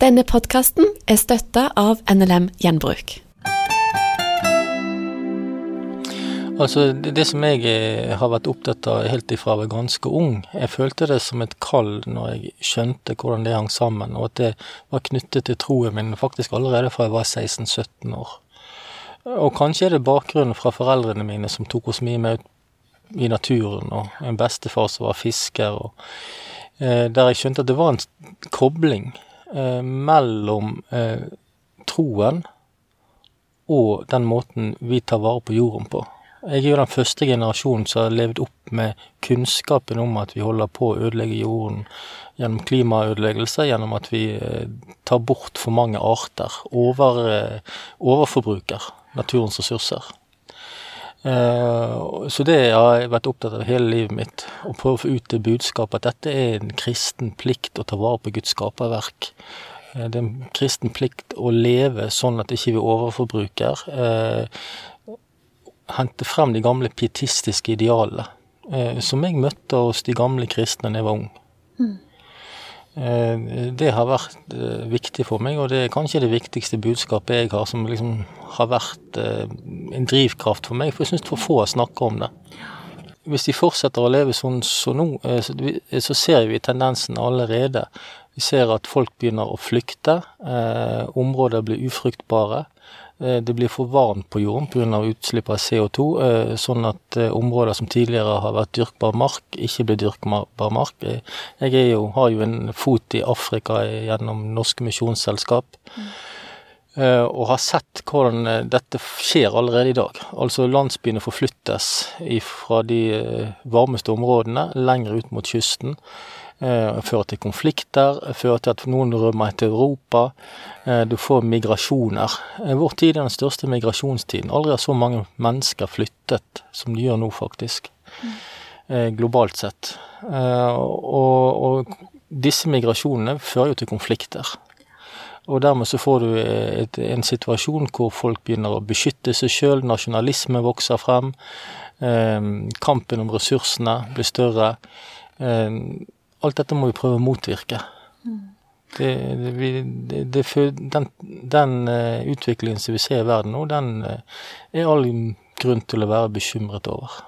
Denne podkasten er støtta av NLM Gjenbruk. Altså, det, som jeg eh, har vært opptatt av helt ifra jeg var ganske ung, jeg følte det som et kall når jeg skjønte hvordan det hang sammen, og at det var knyttet til troen min faktisk allerede fra jeg var 16-17 år. Og kanskje er det bakgrunnen fra foreldrene mine som tok oss mye med ut i naturen, og en bestefar som var fisker, og, eh, der jeg skjønte at det var en kobling eh, mellom eh, troen og den måten vi tar vare på jorden på. Jeg er jo den første generasjonen som har levd opp med kunnskapen om at vi holder på å ødelegge jorden gjennom klimaødeleggelser, gjennom at vi eh, tar bort for mange arter, over, eh, overforbruker naturens ressurser. Uh, så det har jeg vært opptatt av hele livet mitt. Å prøve å få ut det budskapet at dette er en kristen plikt å ta vare på Guds skaperverk. Uh, det er en kristen plikt å leve sånn at ikke vi overforbruker. Uh, hente frem de gamle pietistiske idealene som jeg møtte hos de gamle kristne da jeg var ung. Mm. Det har vært viktig for meg, og det er kanskje det viktigste budskapet jeg har, som liksom har vært en drivkraft for meg, for jeg syns for få snakker om det. Hvis de fortsetter å leve sånn som nå, så ser vi tendensen allerede. Vi ser at folk begynner å flykte. områder blir ufruktbare. Det blir for varmt på jorden pga. utslipp av CO2, sånn at områder som tidligere har vært dyrkbar mark, ikke blir dyrkbar mark. Jeg jo, har jo en fot i Afrika gjennom Norske Misjonsselskap. Mm. Og har sett hvordan dette skjer allerede i dag. Altså landsbyene forflyttes fra de varmeste områdene lenger ut mot kysten. Eh, fører til konflikter, fører til at noen rømmer til Europa. Eh, du får migrasjoner. Eh, vår tid er den største migrasjonstiden. Aldri har så mange mennesker flyttet som de gjør nå, faktisk. Globalt sett. Og, og, disse migrasjonene fører jo til konflikter. Og dermed så får du et, en situasjon hvor folk begynner å beskytte seg sjøl, nasjonalisme vokser frem, kampen om ressursene blir større alt dette må vi prøve å motvirke. Det, det, det, den, den uh, utviklingen som vi ser i verden nå, den uh, er all grunn til å være bekymret over.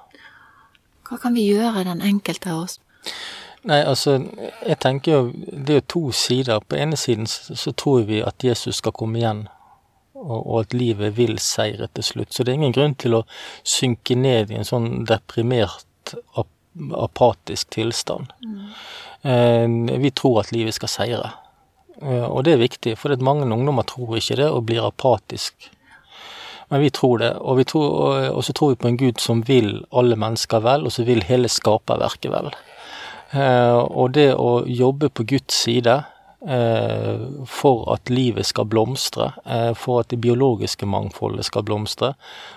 Hva kan vi gjøre, den enkelte av oss? Nei, altså, jeg tenker jo Det er jo to sider. På ene siden så, så tror vi at Jesus skal komme igjen, og, og, at livet vil seire til slutt. Så det er ingen grunn til å synke ned i en sånn deprimert apatisk tilstand. Mm. Vi tror at livet skal seire. Eh, og det er viktig, for mange ungdommer tror ikke det og blir apatisk. Men vi tror det, og, vi tror, og så tror vi på en Gud som vil alle mennesker vel, og som vil hele skaperverket vel. Eh, og det å jobbe på Guds side for at livet skal blomstre, eh, for at det biologiske mangfoldet skal blomstre,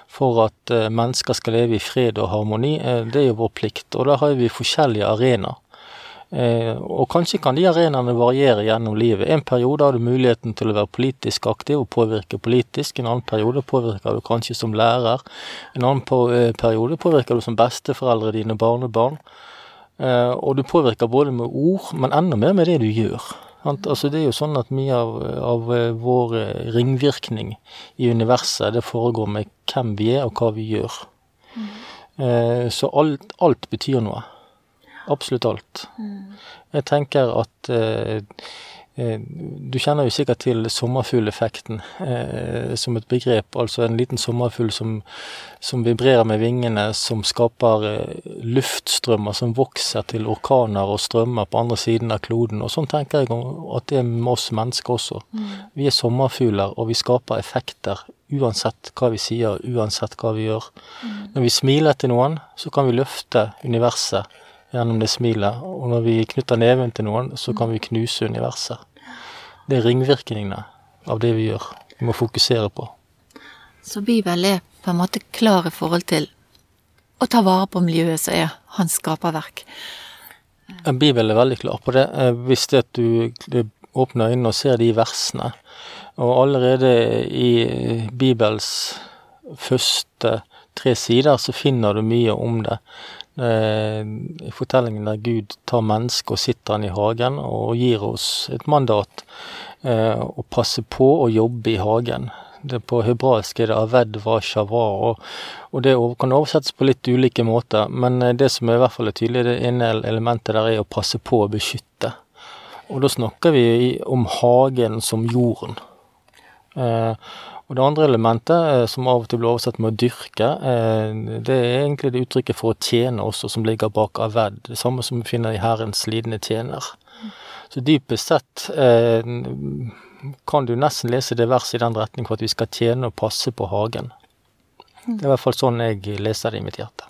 for at eh, mennesker skal leve i fred og harmoni. Det er jo vår plikt. Og da har vi forskjellige arenaer. Og kanskje kan de arenaene variere gjennom livet. En periode har du muligheten til å være politisk aktiv og påvirke politisk. En annen periode påvirker du kanskje som lærer. En annen periode påvirker du som besteforeldre dine barnebarn. Og du påvirker både med ord, men enda mer med det du gjør. Altså Det er jo sånn at mye av, av eh, vår eh, ringvirkning i universet, det foregår med hvem vi er og hva vi gjør. Mm. Eh, så alt, alt, betyr noe. Absolutt alt. Mm. Jeg tenker at du kjenner jo sikkert til sommerfugleffekten eh, som et begrep. Altså en liten sommerfugl som, som, vibrerer med vingene, som skaper eh, luftstrømmer som vokser til orkaner og strømmer på andre siden av kloden. Og sånn tenker jeg at det er med oss mennesker også. Mm. Vi er sommerfugler, og vi skaper effekter uansett hva vi sier, uansett hva vi gjør. Mm. Når vi smiler til noen, så kan vi løfte universet gjennom det smilet. Og når vi knytter neven til noen, så kan vi knuse universet. Det er ringvirkningene av det vi gjør. Vi må fokusere på. Så Bibelen er på en måte klar i forhold til å ta vare på miljøet som er hans skaperverk? Bibelen er veldig klar på det. Eh, hvis det at du åpner øynene og ser de versene, og allerede i Bibels første tre sider så finner du mye om det. Eh, fortellingen der Gud tar mennesket og sitter han i hagen og gir oss et mandat eh, å passe på å jobbe i hagen. Det på hebraisk er det aved va shava, og, og det kan oversettes på litt ulike måter. Men eh, det som er i hvert fall er tydelig, det ene elementet der er å passe på å beskytte. Og da snakker vi om hagen som jorden. Eh, og det andre elementet, eh, som av og til blir oversatt med å dyrke, eh, det er egentlig det uttrykket for å tjene også, som ligger bak aved. Det samme som vi finner i Herrens lidende tjener. Så dypest sett eh, kan du nesten lese det verset i den retning for at vi skal tjene og passe på hagen. Det er i hvert fall sånn jeg leser det i mitt hjerte.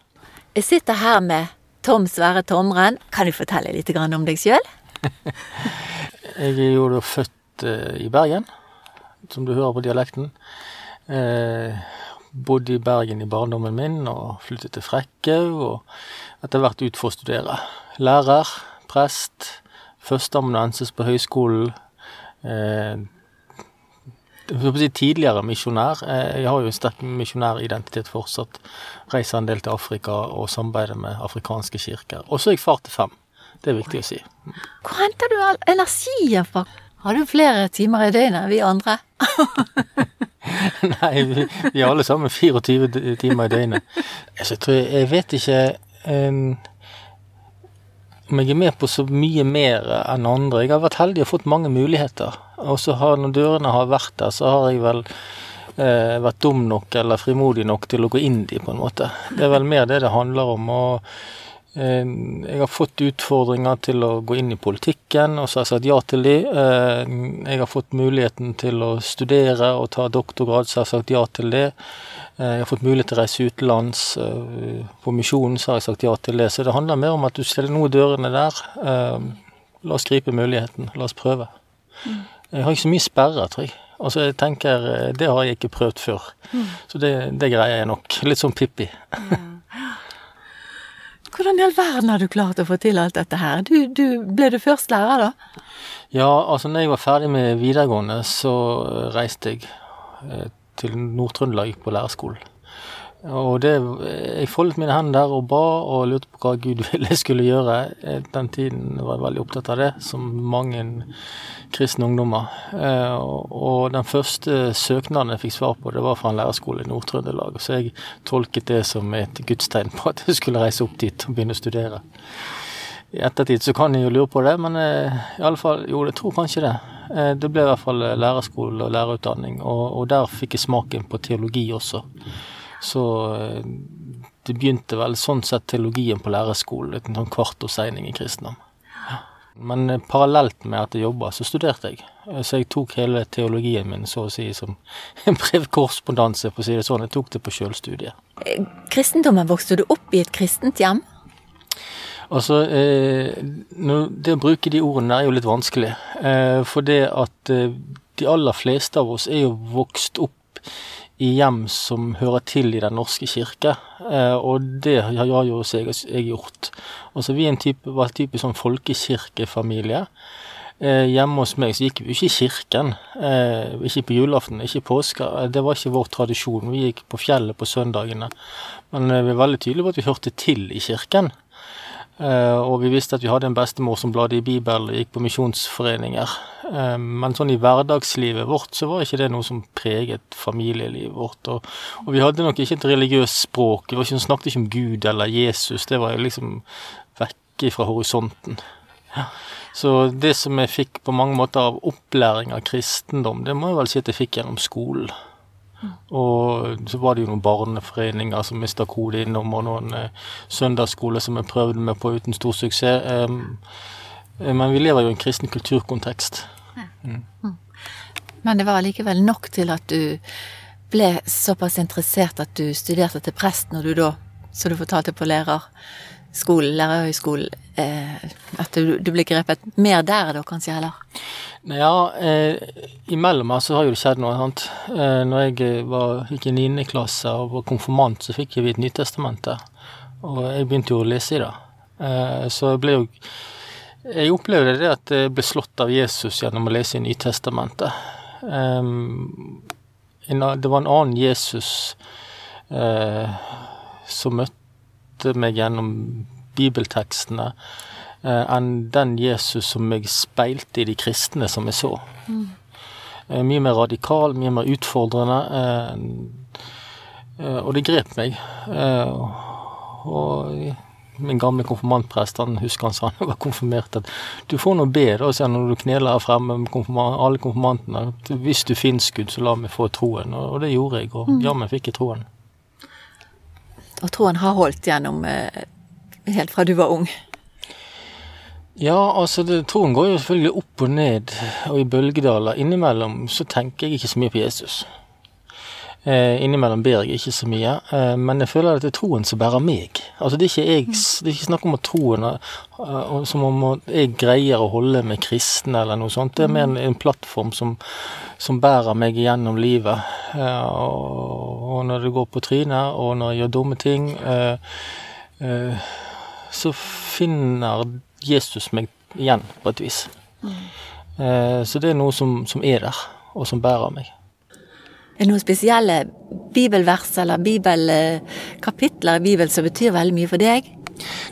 Jeg sitter her med Tom Sverre Tomren. Kan du fortelle litt om deg sjøl? jeg er jo født i Bergen, som du hører på dialekten. Eh, bodde i Bergen i barndommen min og flyttet til Frekkhaug. Og etter hvert ut for å studere. Lærer, prest, førsteamanuensis på høyskolen eh, si tidligere misjonær. Eh, jeg har jo en sterk misjonæridentitet fortsatt. Reiser en del til Afrika og samarbeider med afrikanske kirker. Og så er jeg far til fem. Det er viktig å si. Hvor henter du all energien fra? Har du flere timer i døgnet enn vi andre? Nei, vi, vi har alle sammen 24 timer i døgnet. Altså, jeg, tror, jeg vet ikke um, om jeg er med på så mye mer enn andre. Jeg har vært heldig og fått mange muligheter. Og så har, når dørene har vært der, så har jeg vel eh, vært dum nok eller frimodig nok til å gå inn de, på en måte. Det er vel mer det det handler om. og jeg har fått utfordringer til å gå inn i politikken, og så har jeg sagt ja til de. Eh, jeg har fått muligheten til å studere og ta doktorgrad, så har jeg sagt ja til det. Eh, jeg har fått mulighet til å reise utenlands. Eh, på misjonen så har jeg sagt ja til det. Så det handler mer om at du stiller noe dørene der. Eh, la oss gripe muligheten. La oss prøve. Jeg har ikke så mye sperrer, tror jeg. Altså, jeg tenker, Det har jeg ikke prøvd før. Så det, det greier jeg nok. Litt sånn Pippi. Hvordan i all verden har du klart å få til alt dette her? Du, du, ble du først lærer, da? Ja, altså når jeg var ferdig med videregående, så reiste jeg til Nord-Trøndelag på lærerskolen. Og det, Jeg foldet mine hender der og ba og lurte på hva Gud ville jeg skulle gjøre. Den tiden var jeg veldig opptatt av det, som mange kristne ungdommer. Eh, og den første søknaden jeg fikk svar på, det var fra en lærerskole i Nord-Trøndelag. Så jeg tolket det som et gudstegn på at jeg skulle reise opp dit og begynne å studere. I ettertid så kan jeg jo lure på det, men eh, i alle fall, jo, jeg tror kanskje det. Eh, det ble i hvert fall lærerskole og lærerutdanning, og, og der fikk jeg smaken på teologi også. Så eh, det begynte vel sånn sett teologien på lærerskolen, en sånn kvartårseining i kristendom. Men eh, parallelt med at jeg jobba, så studerte jeg. Så jeg tok hele teologien min så å si som en brevkorrespondanse, for å si det sånn. Jeg tok det på sjølstudiet. Kristendommen, vokste du opp i et kristent hjem? Altså, eh, Det å bruke de ordene er jo litt vanskelig. Eh, for det at eh, de aller fleste av oss er jo vokst opp i hjem som hører til i Den norske kirke, eh, og det har jo jeg, jeg gjort. Altså, Vi en type, var en type sånn folkekirkefamilie. Eh, hjemme hos meg så gikk vi ikke i kirken. Eh, ikke på julaften, ikke i påska. Det var ikke vår tradisjon. Vi gikk på fjellet på søndagene. Men vi er veldig tydelige på at vi hørte til i kirken. Uh, og vi visste at vi hadde en bestemor som bladde i Bibelen og gikk på misjonsforeninger. Uh, men sånn i hverdagslivet vårt så var ikke det noe som preget familielivet vårt. Og, og vi hadde nok ikke et religiøst språk. Vi snakket ikke om Gud eller Jesus. Det var liksom vekke fra horisonten. Ja. Så det som jeg fikk på mange måter av opplæring av kristendom, det må jeg vel si at jeg fikk gjennom skolen. Og så var det jo noen barneforeninger som mista kode innom, og noen eh, søndagsskoler som jeg prøvde meg på uten stor suksess. Eh, men vi lever jo i en kristen kulturkontekst. Mm. Men det var likevel nok til at du ble såpass interessert at du studerte til prest når du da, som du fortalte på lærerskolen, lærerhøgskolen, eh, at du, du ble grepet mer der da, kanskje, heller? Ja, eh, imellom her så har jo det skjedd noe. sant? Eh, når jeg eh, var, gikk i 9. klasse og var konfirmant, så fikk vi et Nytestamentet. Og jeg begynte jo å lese i det. Eh, så jeg ble jo Jeg opplevde det at jeg ble slått av Jesus gjennom å lese i Nytestamentet. Eh, det var en annen Jesus eh, som møtte meg gjennom bibeltekstene. Eh, enn den Jesus som jeg speilte i de kristne som jeg så. Mm. Mye mer radikal, mye mer utfordrende. Eh, og det grep meg. Og min gamle konfirmantprest han husker han sa han var konfirmert at du får nå be da, når du kneler her fremme med konfirmant, alle konfirmantene. Hvis du finnes Gud, så la meg få troen. Og det gjorde jeg, og mm. jammen fikk jeg troen. Og troen har holdt gjennom helt fra du var ung? Ja, altså det, troen går jo selvfølgelig opp og ned og i bølgedaler. Innimellom så tenker jeg ikke så mye på Jesus. Eh, innimellom ber jeg ikke så mye, eh, men jeg føler at det er troen som bærer meg. Altså Det er ikke, jeg, det er ikke snakk om at troen uh, som om jeg greier å holde med kristne eller noe sånt. Det er mer en, en plattform som, som, bærer meg gjennom livet. Eh, og, og, når det går på trynet, og når jeg gjør dumme ting, eh, eh, så finner Jesus meg igjen, på et vis. Mm. Så det er noe som, som, er der, og som bærer meg. Er det noen spesielle bibelvers eller bibelkapitler i Bibelen som betyr veldig mye for deg?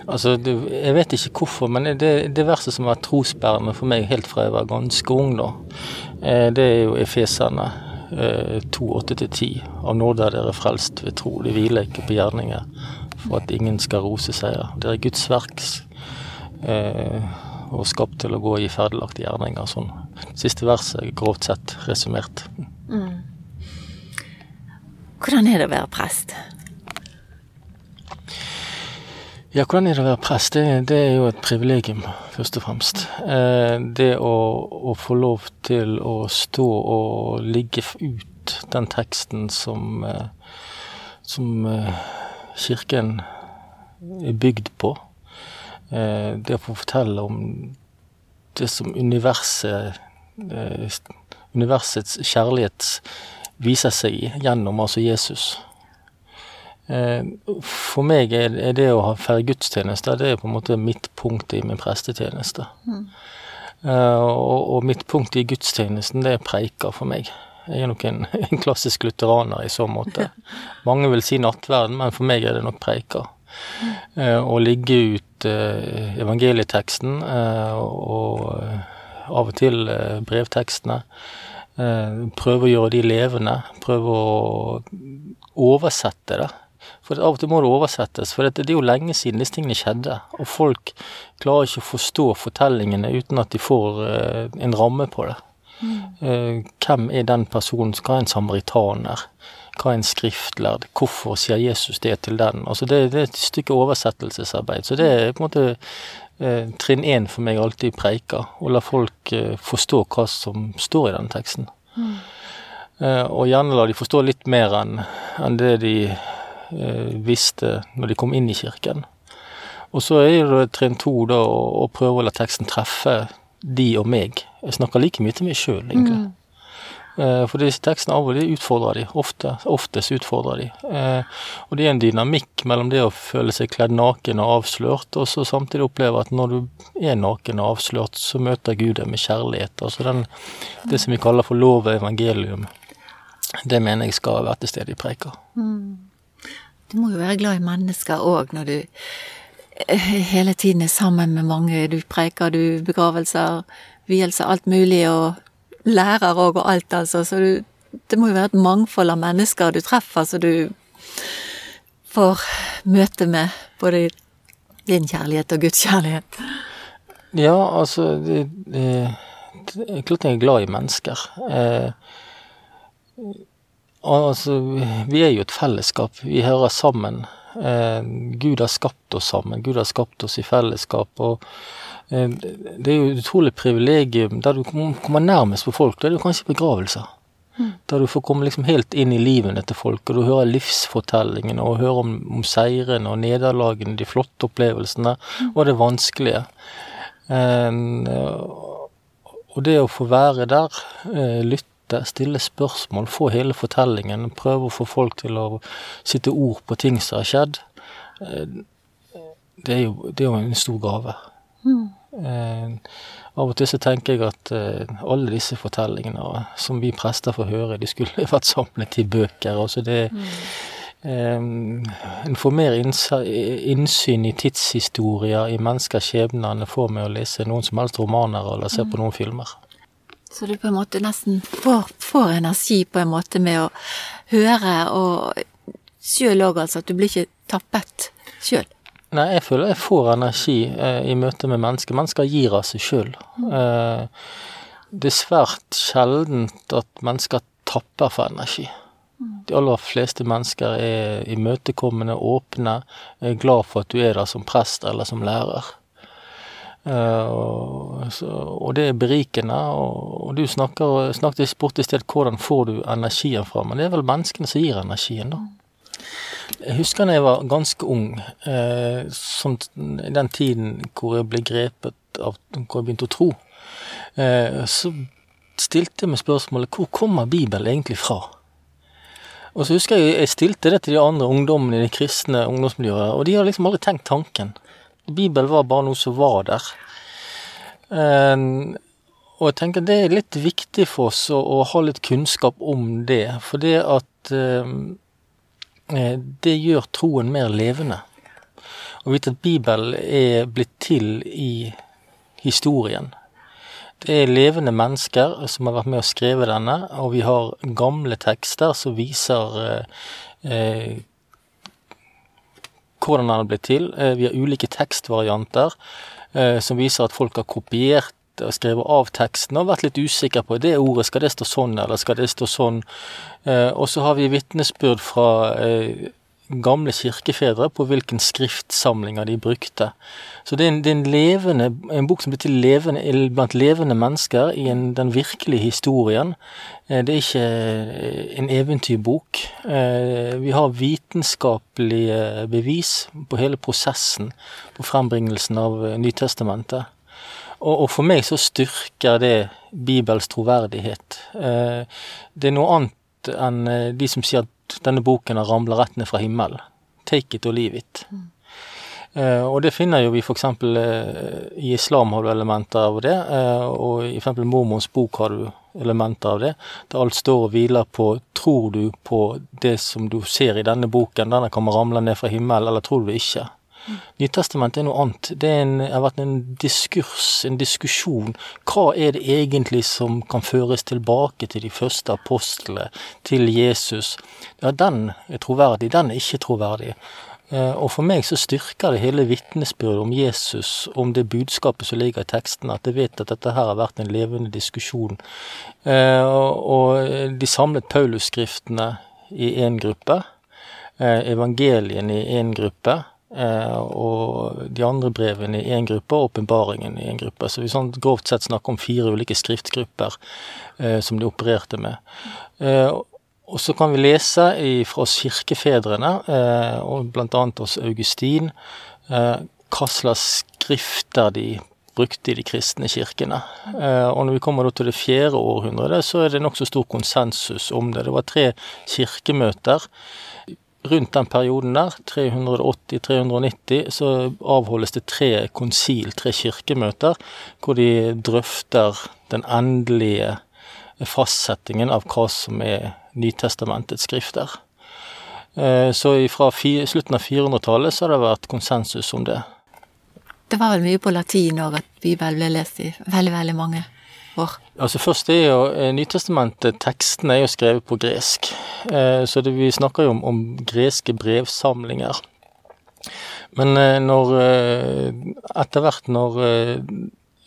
Altså, Jeg vet ikke hvorfor, men det, det verset som har vært trosbærende for meg helt fra jeg var ganske ung, da, eh, det er jo Efeserne 2,8-10. Av nåde er dere frelst ved tro, de hviler ikke på gjerninger, for at ingen skal rose seg. Det er Guds verk eh, og skapt til å gå i ferdelagte gjerninger. Sånn. Siste verset grovt sett resumert. Mm. Hvordan er det å være prest? Ja, hvordan er det å være prest? Det, det er jo et privilegium, først og fremst. Eh, det å, å, få lov til å stå og ligge ut den teksten som, eh, som eh, Kirken er bygd på. Eh, det å få fortelle om det som universet eh, Universets kjærlighet viser seg i gjennom altså Jesus. Eh, for meg er det å ha færre gudstjenester det er på en måte midtpunktet i min prestetjeneste. Mm. Og midtpunktet i gudstjenesten, det er preiker for meg. Jeg er nok en, en klassisk lutheraner i så måte. Mange vil si nattverden, men for meg er det nok preiker. Eh, og ligge ut eh, evangelieteksten eh, og av og til brevtekstene. Prøve å gjøre de levende. Prøve å oversette det. For av og til må det oversettes, for det er jo lenge siden disse tingene skjedde. Og folk klarer ikke å forstå fortellingene uten at de får en ramme på det. Mm. Hvem er den personen? Hva er en samaritaner? Hva er en skriftlærd? Hvorfor sier Jesus det til den? Altså det, det er et stykke oversettelsesarbeid. Så det er på en måte eh, trinn én for meg alltid i preika. Å la folk eh, forstå hva som står i denne teksten. Mm. Eh, og gjerne la de forstå litt mer enn en det de eh, visste når de kom inn i kirken. Og så er det trinn to da å, å prøve å la teksten treffe de og meg. Jeg snakker like mye til meg sjøl, egentlig. Mm. Eh, for disse tekstene av og til utfordrer de, ofte, oftest utfordrer de. Eh, og det er en dynamikk mellom det å føle seg kledd naken og avslørt, og så samtidig oppleve at når du er naken og avslørt, så møter Gud deg med kjærlighet. Altså den, det som vi kaller for lov og evangelium. Det mener jeg skal være til stede i preika. Mm. Du må jo være glad i mennesker òg når du eh, hele tiden er sammen med mange. Du preiker, du begravelser, vielser, alt mulig. og lærer òg og alt, altså. Så du, det må jo være et mangfold av mennesker du treffer, så du får møte med både din kjærlighet og Guds kjærlighet. Ja, altså det, det, det er klart jeg er glad i mennesker. Eh, altså, vi er jo et fellesskap. Vi hører sammen. Eh, Gud har skapt oss sammen. Gud har skapt oss i fellesskap. og Eh, det er jo et utrolig privilegium der du kommer nærmest på folk. Da er det jo kanskje begravelser. Mm. Der du får komme liksom helt inn i livene til folk, og du hører livsfortellingene og hører om, om seirene og nederlagene, de flotte opplevelsene mm. og det vanskelige. Um, og det å få være der, uh, lytte, stille spørsmål, få hele fortellingen, prøve å få folk til å sitte ord på ting som har skjedd, uh, det, er jo, det er jo en stor gave. Mm. Eh, av og til så tenker jeg at eh, alle disse fortellingene som vi prester får høre, de skulle vært samlet i bøker. altså det mm. eh, En får mer innsyn i tidshistorier, i menneskers skjebner, enn en får med å lese noen som helst romaner eller se på mm. noen filmer. Så du på en måte nesten får, får energi på en måte med å høre, og sjøl òg, altså. At du blir ikke tappet sjøl. Nei, jeg føler jeg får energi eh, i møte med mennesker. Mennesker gir av seg sjøl. Eh, det er svært sjeldent at mennesker tapper for energi. De aller fleste mennesker er imøtekommende, åpne, er glad for at du er der som prest eller som lærer. Og, så, og det er berikende. Og, og du snakker, snakket bort i sted hvordan får du energien fra, men det er vel menneskene som gir energien, da. Jeg husker da jeg var ganske ung, eh, i den tiden hvor jeg ble grepet av hvor jeg begynte å tro, eh, så stilte jeg meg spørsmålet hvor kommer Bibelen egentlig fra? Og så husker jeg jeg stilte det til de andre ungdommene i de kristne ungdomsmiljøene, og de hadde liksom aldri tenkt tanken. Bibelen var bare noe som var der. Um, og jeg tenker det er litt viktig for oss å, å ha litt kunnskap om det, for det at um, det gjør troen mer levende. Å vite at Bibelen er blitt til i historien. Det er levende mennesker som har vært med å skrive denne, og vi har gamle tekster som viser eh, hvordan den har blitt til. Eh, vi har ulike tekstvarianter eh, som viser at folk har kopiert og skrevet av teksten og vært litt usikre på det ordet, skal det stå sånn eller skal det stå sånn. Eh, og så har vi vitnesbyrd fra gamle kirkefedre på hvilken skriftsamlinger de brukte. Så det er en, det er en levende, en bok som blir til levende, blant levende mennesker i en, den virkelige historien. Det er ikke en eventyrbok. Vi har vitenskapelige bevis på hele prosessen på frembringelsen av Nytestamentet. Og, for meg så styrker det Bibels troverdighet. Det er noe annet enn de som sier at denne boken har ramla rett ned fra himmelen. Take it or leave it. Mm. Uh, og det finner jo vi f.eks. Uh, eh, i islam har du elementer av det, uh, og i f.eks. mormons bok har du elementer av det. Der alt står og hviler på tror du på det som du ser i denne boken, denne kommer ramle ned fra himmelen, eller tror du det ikke? Nytestamentet er noe annet. Det en, har vært en diskurs, en diskusjon. Hva er det egentlig som kan føres tilbake til de første apostlene, til Jesus? Ja, den er troverdig, den er ikke troverdig. Eh, og for meg så styrker det hele vitnesbyrdet om Jesus, om det budskapet som ligger i teksten, at jeg vet at dette her har vært en levende diskusjon. Eh, og de samlet Paulus-skriftene i én gruppe, evangelien evangeliene i én gruppe, Eh, og de andre brevene i én gruppe, og åpenbaringen i én gruppe. Så vi sånn grovt sett snakker om fire ulike skriftgrupper eh, som de opererte med. Eh, og så kan vi lese fra oss kirkefedrene, eh, og annet hos Augustin, eh, hva slags skrifter de brukte i de kristne kirkene. Eh, og når vi kommer til det fjerde århundret, så er det nokså stor konsensus om det. Det var tre kirkemøter rundt den perioden der, 380-390, så avholdes det tre konsil, tre kirkemøter, hvor de drøfter den endelige fastsettingen av hva som er Nytestamentets skrifter. Eh, så fra slutten av 400-tallet så har det vært konsensus om det. Det var vel mye på latin òg at Bibelen ble lest i veldig, veldig mange år? Altså Først er jo eh, Nytestamentet, teksten er jo skrevet på gresk. Eh, så det, vi snakker jo om, om greske brevsamlinger. Men eh, når Etter hvert når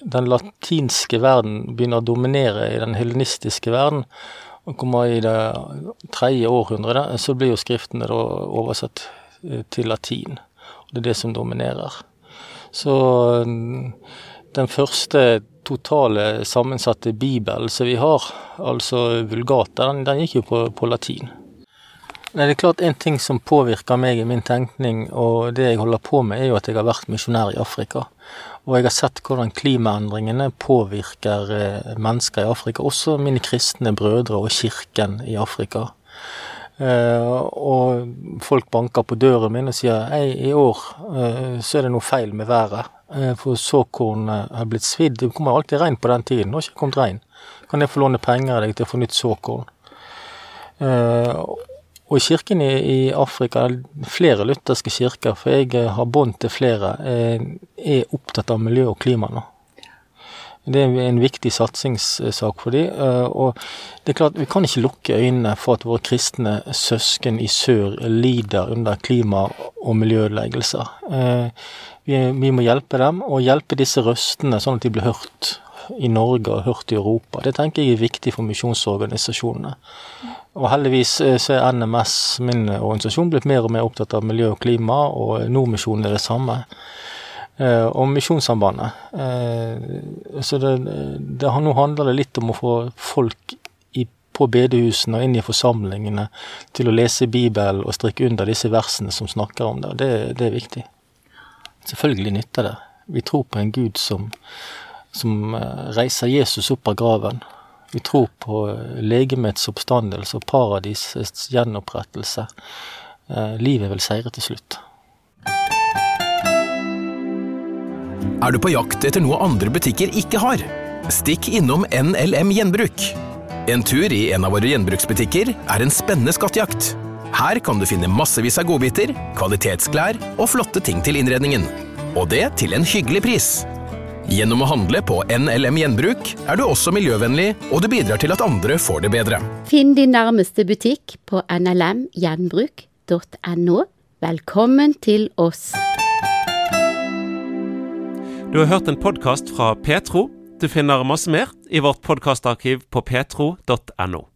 den latinske verden begynner å dominere i den helenistiske verden, og kommer i det tredje århundret, så blir jo skriftene da oversatt til latin. Og det er det som dominerer. Så den første totale sammensatte bibel som vi har, altså Vulgata, den, den gikk jo på, på latin. Nei, det er klart En ting som påvirker meg i min tenkning og det jeg holder på med, er jo at jeg har vært misjonær i Afrika. Og jeg har sett hvordan klimaendringene påvirker eh, mennesker i Afrika, også mine kristne brødre og kirken i Afrika. Uh, og folk banker på døren min og sier hei, i år uh, så er det noe feil med været. Uh, for såkorn er blitt svidd. Det kommer alltid regn på den tiden. Nå har ikke kommet regn. Kan jeg få låne penger av deg til å få nytt såkorn? og kirken i Afrika, flere lutherske kirker, for jeg har bånd til flere, er opptatt av miljø og klima nå. Det er en viktig satsingssak for dem. Og det er klart, vi kan ikke lukke øynene for at våre kristne søsken i sør lider under klima- og miljøødeleggelser. Vi, vi må hjelpe dem, og hjelpe disse røstene sånn at de blir hørt i Norge og hørt i Europa. Det tenker jeg er viktig for misjonsorganisasjonene. Og heldigvis så er NMS, min organisasjon, blitt mer og mer opptatt av miljø og klima, og Nordmisjonen er det samme. Eh, og Misjonssambandet. Eh, så det, det, nå handler det litt om å få folk i, på bedehusene og inn i forsamlingene til å lese Bibelen og strikke under disse versene som snakker om det. Det, det er viktig. Selvfølgelig nytter det. Vi tror på en Gud som, som eh, reiser Jesus opp av graven. Vi tror på legemets oppstandelse og paradisets gjenopprettelse. Livet vil seire til slutt. Er du på jakt etter noe andre butikker ikke har? Stikk innom NLM Gjenbruk. En tur i en av våre gjenbruksbutikker er en spennende skattejakt. Her kan du finne massevis av godbiter, kvalitetsklær og flotte ting til innredningen. Og det til en hyggelig pris. Gjennom å handle på NLM Gjenbruk er du også miljøvennlig, og du bidrar til at andre får det bedre. Finn din nærmeste butikk på nlmgjenbruk.no. Velkommen til oss. Du har hørt en podkast fra Petro. Du finner masse mer i vårt podkastarkiv på petro.no.